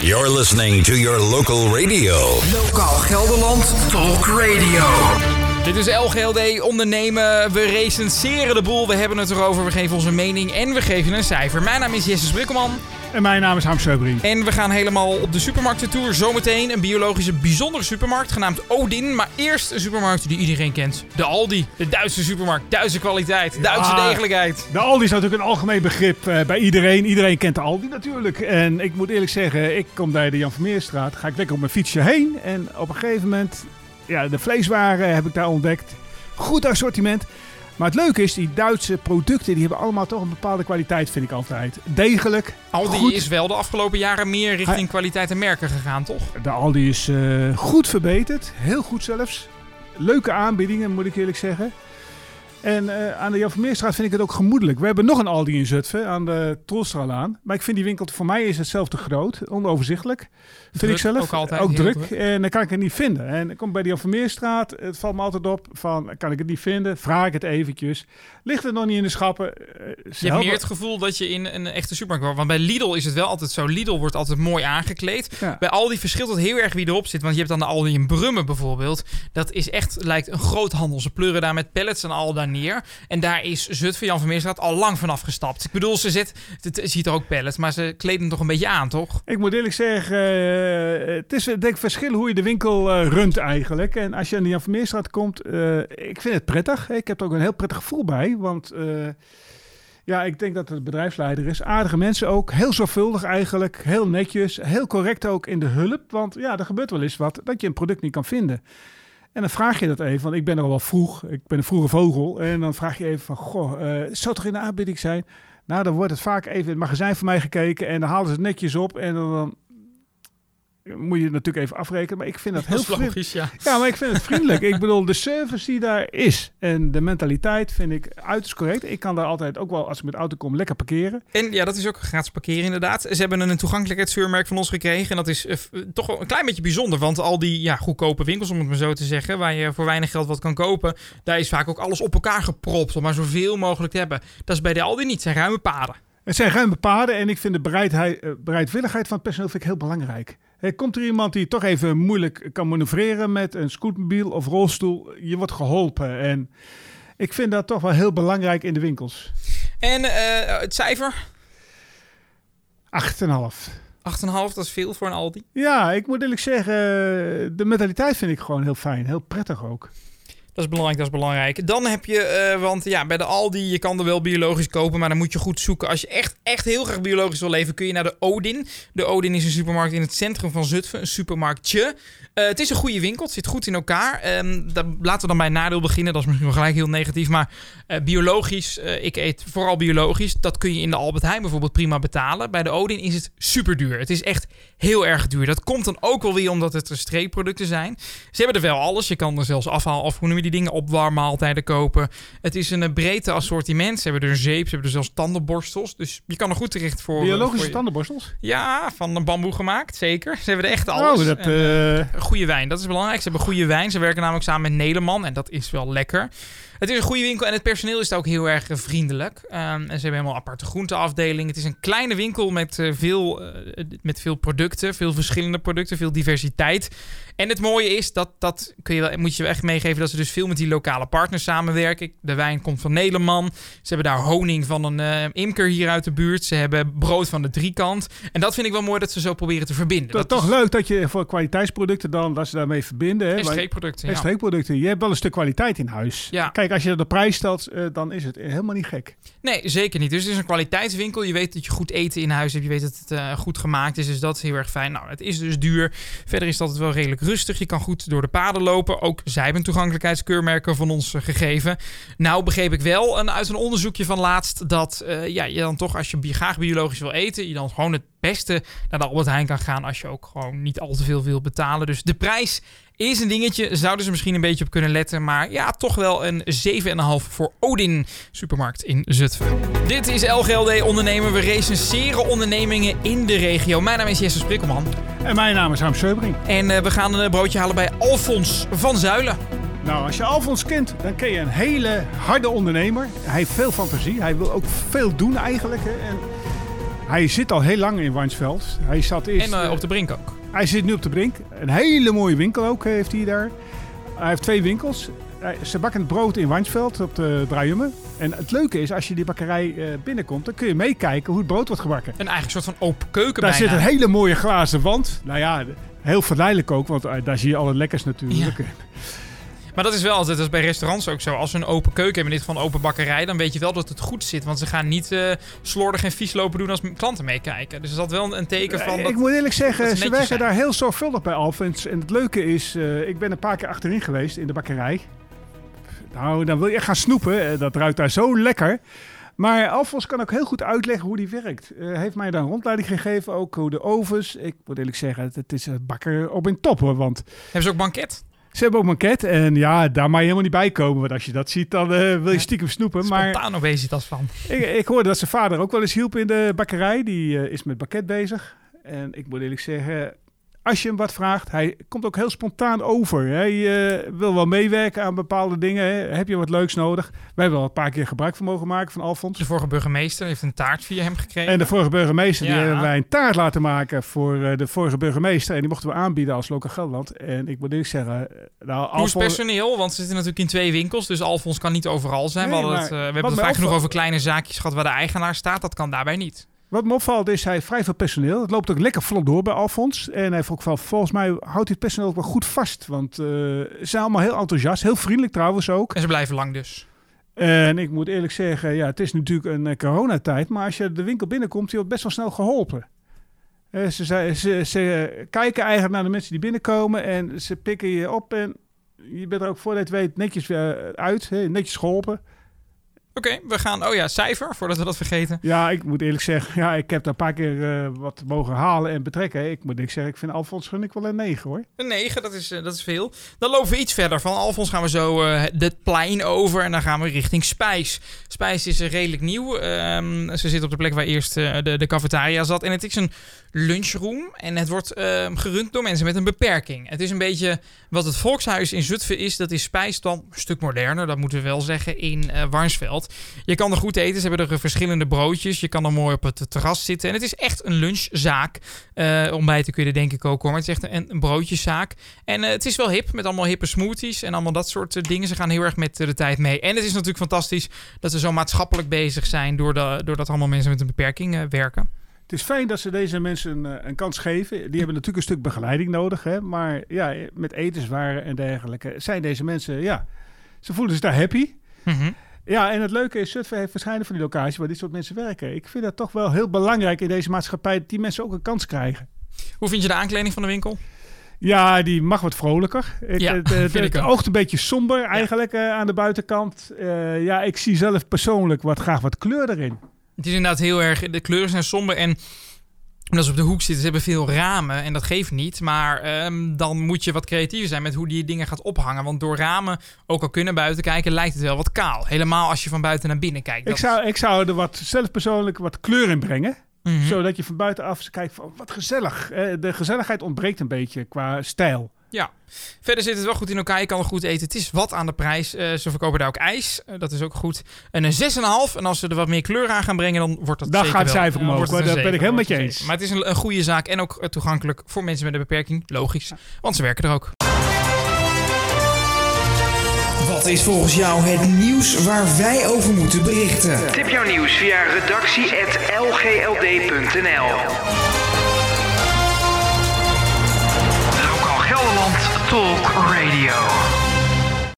You're listening to your local radio. Lokaal Gelderland Talk Radio. Dit is LGLD Ondernemen. We recenseren de boel. We hebben het erover. We geven onze mening en we geven een cijfer. Mijn naam is Jesse Sprikkelman. En mijn naam is Harm Seubring. En we gaan helemaal op de supermarktentour. Zometeen een biologische bijzondere supermarkt genaamd Odin. Maar eerst een supermarkt die iedereen kent. De Aldi. De Duitse supermarkt. Duitse kwaliteit. Duitse Ja. degelijkheid. De Aldi is natuurlijk een algemeen begrip eh, bij iedereen. Iedereen kent de Aldi natuurlijk. En ik moet eerlijk zeggen, ik kom bij de Jan Vermeerstraat. Ga ik lekker op mijn fietsje heen. En op een gegeven moment, ja, de vleeswaren heb ik daar ontdekt. Goed assortiment. Maar het leuke is, die Duitse producten, die hebben allemaal toch een bepaalde kwaliteit, vind ik altijd. Degelijk. Aldi goed. is wel de afgelopen jaren meer richting kwaliteit en merken gegaan, toch? De Aldi is eh, goed verbeterd. Heel goed zelfs. Leuke aanbiedingen, moet ik eerlijk zeggen. En eh, aan de Jan Vermeerstraat vind ik het ook gemoedelijk. We hebben nog een Aldi in Zutphen, aan de Tolstralaan. Maar ik vind die winkel, voor mij is het zelf te groot. Onoverzichtelijk, vind Druk, ik zelf. ook altijd druk. druk. En dan kan ik het niet vinden. En ik kom bij de Jan Vermeerstraat. Het valt me altijd op van, kan ik het niet vinden? Vraag ik het eventjes. Ligt het nog niet in de schappen? Ze Je hebt meer het gevoel dat je in een echte supermarkt wordt. Want bij Lidl is het wel altijd zo. Lidl wordt altijd mooi aangekleed. Ja. Bij Aldi verschilt het heel erg wie erop zit. Want je hebt dan de Aldi in Brummen bijvoorbeeld. Dat is echt, lijkt een groot handel. Ze pleuren daar met pallets en al daar En daar is Zutphen, Jan van Meerstraat, al lang vanaf gestapt. Ik bedoel, ze zet, het, ziet er ook pallets, maar ze kleden hem toch een beetje aan, toch? Ik moet eerlijk zeggen, eh, het is denk ik verschil hoe je de winkel eh, runt eigenlijk. En als je aan de Jan Vermeerstraat komt, eh, ik vind het prettig. Ik heb er ook een heel prettig gevoel bij, want ja, ik denk dat het bedrijfsleider is. Aardige mensen ook, heel zorgvuldig eigenlijk, heel netjes, heel correct ook in de hulp. Want ja, er gebeurt wel eens wat dat je een product niet kan vinden. En dan vraag je dat even, want ik ben er al wel vroeg. Ik ben een vroege vogel. En dan vraag je even van, goh, eh zou toch in de aanbieding zijn? Nou, dan wordt het vaak even in het magazijn voor mij gekeken en dan halen ze het netjes op en dan moet je natuurlijk even afrekenen. Maar ik vind dat heel Dat logisch, ja. Ja, maar ik vind het vriendelijk. ik bedoel, de service die daar is en de mentaliteit vind ik uiterst correct. Ik kan daar altijd ook wel, als ik met de auto kom, lekker parkeren. En ja, dat is ook gratis parkeren inderdaad. Ze hebben een toegankelijkheidskeurmerk van ons gekregen. En dat is eh, toch wel een klein beetje bijzonder. Want al die ja, goedkope winkels, om het maar zo te zeggen... waar je voor weinig geld wat kan kopen... daar is vaak ook alles op elkaar gepropt... om maar zoveel mogelijk te hebben. Dat is bij de Aldi niet. Zijn ruime paden. Het zijn ruime paden en ik vind de eh, bereidwilligheid van het personeel vind ik heel belangrijk. Komt er iemand die toch even moeilijk kan manoeuvreren met een scootmobiel of rolstoel, je wordt geholpen. En ik vind dat toch wel heel belangrijk in de winkels. En eh, het cijfer? 8,5. 8,5, dat is veel voor een Aldi. Ja, ik moet eerlijk zeggen, de mentaliteit vind ik gewoon heel fijn. Heel prettig ook. Dat is belangrijk, dat is belangrijk. Dan heb je, eh, want ja, bij de Aldi, je kan er wel biologisch kopen, maar dan moet je goed zoeken. Als je echt, echt heel graag biologisch wil leven, kun je naar de Odin. De Odin is een supermarkt in het centrum van Zutphen, een supermarktje. Eh, het is een goede winkel, het zit goed in elkaar. Daar, laten we dan bij nadeel beginnen, dat is misschien wel gelijk heel negatief. Maar eh, biologisch, ik eet vooral biologisch. Dat kun je in de Albert Heijn bijvoorbeeld prima betalen. Bij de Odin is het super duur. Het is echt heel erg duur. Dat komt dan ook wel weer omdat het streekproducten zijn. Ze hebben er wel alles. Je kan er zelfs afhaal of hoe die dingen, opwarmmaaltijden kopen. Het is een eh, breedte assortiment. Ze hebben er zeep, ze hebben er zelfs tandenborstels. Dus je kan er goed terecht voor. Biologische voor- tandenborstels? Ja, van een bamboe gemaakt, zeker. Ze hebben er echt alles. Oh, dat, En, eh, eh, goede wijn, dat is belangrijk. Ze hebben goede wijn. Ze werken namelijk samen met Nederman en dat is wel lekker. Het is een goede winkel en het personeel is daar ook heel erg eh, vriendelijk. Ehm, en ze hebben helemaal aparte groenteafdeling. Het is een kleine winkel met, eh, veel, eh, met veel producten, veel verschillende producten, veel diversiteit. En het mooie is, dat, dat kun je wel, moet je wel echt meegeven, dat ze dus veel met die lokale partners samenwerken. De wijn komt van Nederman. Ze hebben daar honing van een imker hier uit de buurt. Ze hebben brood van de driekant. En dat vind ik wel mooi dat ze zo proberen te verbinden. dat, toch is- leuk dat je voor kwaliteitsproducten dan, dat ze daarmee verbinden. Hè? En streekproducten, en ja. streekproducten. Je hebt wel een stuk kwaliteit in huis. Ja. Kijk, als je de prijs stelt, eh, dan is het helemaal niet gek. Nee, zeker niet. Dus het is een kwaliteitswinkel. Je weet dat je goed eten in huis hebt. Je weet dat het eh, goed gemaakt is. Dus dat is heel erg fijn. Nou, het is dus duur. Verder is dat het wel redelijk rustig. Je kan goed door de paden lopen. Ook zij hebben toegankelijkheidskeurmerken van ons eh, gegeven. Nou begreep ik wel een, uit een onderzoekje van laatst... dat ja, je dan toch, als je graag biologisch wil eten... je dan gewoon het beste naar de Albert Heijn kan gaan... als je ook gewoon niet al te veel wil betalen. Dus de prijs is een dingetje. Zouden ze misschien een beetje op kunnen letten. Maar ja, toch wel een 7,5 voor Odin Supermarkt in Zutphen. Dit is LGLD Ondernemen. We recenseren ondernemingen in de regio. Mijn naam is Jesse Sprikkelman. En mijn naam is Harm Seubring. En eh, we gaan een broodje halen bij Alfons van Zuilen. Nou, als je Alfons kent, dan ken je een hele harde ondernemer. Hij heeft veel fantasie. Hij wil ook veel doen eigenlijk. Hè. En Hij zit al heel lang in Warnsveld. Hij zat eerst... En eh, eh, op de brink ook. Hij zit nu op de brink. Een hele mooie winkel ook eh, heeft hij daar. Hij heeft twee winkels. Hij- Ze bakken het brood in Warnsveld op de Draaiumme. En het leuke is, als je die bakkerij eh, binnenkomt, dan kun je meekijken hoe het brood wordt gebakken. Een eigen soort van open keuken Daar bijna. zit een hele mooie glazen wand. Nou ja, heel verleidelijk ook, want eh, daar zie je alle lekkers natuurlijk. Maar dat is wel altijd, dat is bij restaurants ook zo. Als ze een open keuken hebben, in dit geval een open bakkerij, dan weet je wel dat het goed zit. Want ze gaan niet eh slordig en vies lopen doen als klanten meekijken. Dus is dat wel een teken van... Eh, Dat, ik moet eerlijk zeggen, ze werken zijn. daar heel zorgvuldig bij Alphens. En het leuke is, eh, ik ben een paar keer achterin geweest in de bakkerij. Nou, dan wil je echt gaan snoepen. Dat ruikt daar zo lekker. Maar Alfons kan ook heel goed uitleggen hoe die werkt. Heeft mij daar een rondleiding gegeven, ook hoe de ovens. Ik moet eerlijk zeggen, het, is een bakker op een top hoor. Want hebben ze ook banket? Ze hebben ook manket. En ja, daar mag je helemaal niet bij komen. Want als je dat ziet, dan eh, wil je stiekem snoepen. Maar Spontaan obesitas van. ik, ik hoorde dat zijn vader ook wel eens hielp in de bakkerij. Die eh, is met bakket bezig. En ik moet eerlijk zeggen, als je hem wat vraagt, hij komt ook heel spontaan over. Hij eh, wil wel meewerken aan bepaalde dingen. Hè. Heb je wat leuks nodig? Wij hebben al een paar keer gebruik van mogen maken van Alfons. De vorige burgemeester heeft een taart via hem gekregen. En de vorige burgemeester, die hebben wij een taart laten maken voor eh, de vorige burgemeester. En die mochten we aanbieden als Lokaal Gelderland. En ik moet eerlijk zeggen, eh, nou, Hoe is Alfons... personeel? Want ze zitten natuurlijk in twee winkels, dus Alfons kan niet overal zijn. Nee, we, maar het, we hebben het vaak genoeg over kleine zaakjes gehad waar de eigenaar staat. Dat kan daarbij niet. Wat me opvalt is, hij heeft vrij veel personeel. Het loopt ook lekker vlot door bij Alfons. En hij heeft ook wel, volgens mij houdt hij het personeel ook wel goed vast. Want eh, ze zijn allemaal heel enthousiast. Heel vriendelijk trouwens ook. En ze blijven lang dus. En ik moet eerlijk zeggen, ja, het is natuurlijk een eh, coronatijd. Maar als je de winkel binnenkomt, je wordt best wel snel geholpen. Eh, ze, ze, ze kijken eigenlijk naar de mensen die binnenkomen. En ze pikken je op. En je bent er ook voordat je het weet netjes weer uit. Hè, netjes geholpen. Oké, we gaan... Oh ja, cijfer, voordat we dat vergeten. Ja, ik moet eerlijk zeggen, ja, ik heb daar een paar keer eh, wat mogen halen en betrekken. Ik moet eerlijk zeggen, ik vind Alfons gun ik wel een 9 hoor. Een 9, dat is, eh, dat is veel. Dan lopen we iets verder. Van Alfons gaan we zo eh het plein over en dan gaan we richting Spijs. Spijs is eh, redelijk nieuw. Ehm, ze zit op de plek waar eerst eh, de, de cafetaria zat. En het is een lunchroom en het wordt ehm, gerund door mensen met een beperking. Het is een beetje wat het volkshuis in Zutphen is. Dat is Spijs dan een stuk moderner, dat moeten we wel zeggen, in eh Warnsveld. Je kan er goed eten. Ze hebben er verschillende broodjes. Je kan er mooi op het terras zitten. En het is echt een lunchzaak. Eh ontbijten kun je er denk ik ook hoor. Maar het is echt een, broodjeszaak. En eh, het is wel hip met allemaal hippe smoothies en allemaal dat soort eh, dingen. Ze gaan heel erg met eh, de tijd mee. En het is natuurlijk fantastisch dat ze zo maatschappelijk bezig zijn. Doordat, doordat allemaal mensen met een beperking eh, werken. Het is fijn dat ze deze mensen een, eh, een kans geven. Die hebben natuurlijk een stuk begeleiding nodig. Hè? Maar ja, met etenswaren en dergelijke zijn deze mensen, ja, ze voelen zich daar happy. Mhm. Ja, en het leuke is, Zutphen heeft van die locatie waar dit soort mensen werken. Ik vind dat toch wel heel belangrijk in deze maatschappij dat die mensen ook een kans krijgen. Hoe vind je de aankleding van de winkel? Ja, die mag wat vrolijker. Ik, Ja, het, het, oogt een beetje somber eigenlijk eh, aan de buitenkant. Eh, ja, ik zie zelf persoonlijk wat graag wat kleur erin. Het is inderdaad heel erg. De kleuren zijn somber en omdat ze op de hoek zitten, ze hebben veel ramen en dat geeft niet. Maar ehm, dan moet je wat creatiever zijn met hoe die dingen gaat ophangen. Want door ramen, ook al kunnen buiten kijken, lijkt het wel wat kaal. Helemaal als je van buiten naar binnen kijkt. Ik zou, ik zou er wat, zelf persoonlijk wat kleur in brengen. Mhm. Zodat je van buitenaf kijkt van wat gezellig. De gezelligheid ontbreekt een beetje qua stijl. Ja. Verder zit het wel goed in elkaar. Je kan er goed eten. Het is wat aan de prijs. Eh, ze verkopen daar ook ijs. Eh, dat is ook goed. En een 6,5. En als ze er wat meer kleur aan gaan brengen, dan wordt dat Dan zeker gaat het cijfer omhoog, Daar ben ik helemaal met je eens. Maar het is een, een goede zaak en ook eh, toegankelijk voor mensen met een beperking. Logisch. Want ze werken er ook. Is volgens jou het nieuws waar wij over moeten berichten? Tip jouw nieuws via redactie.lgld.nl Lokaal Gelderland Talk Radio.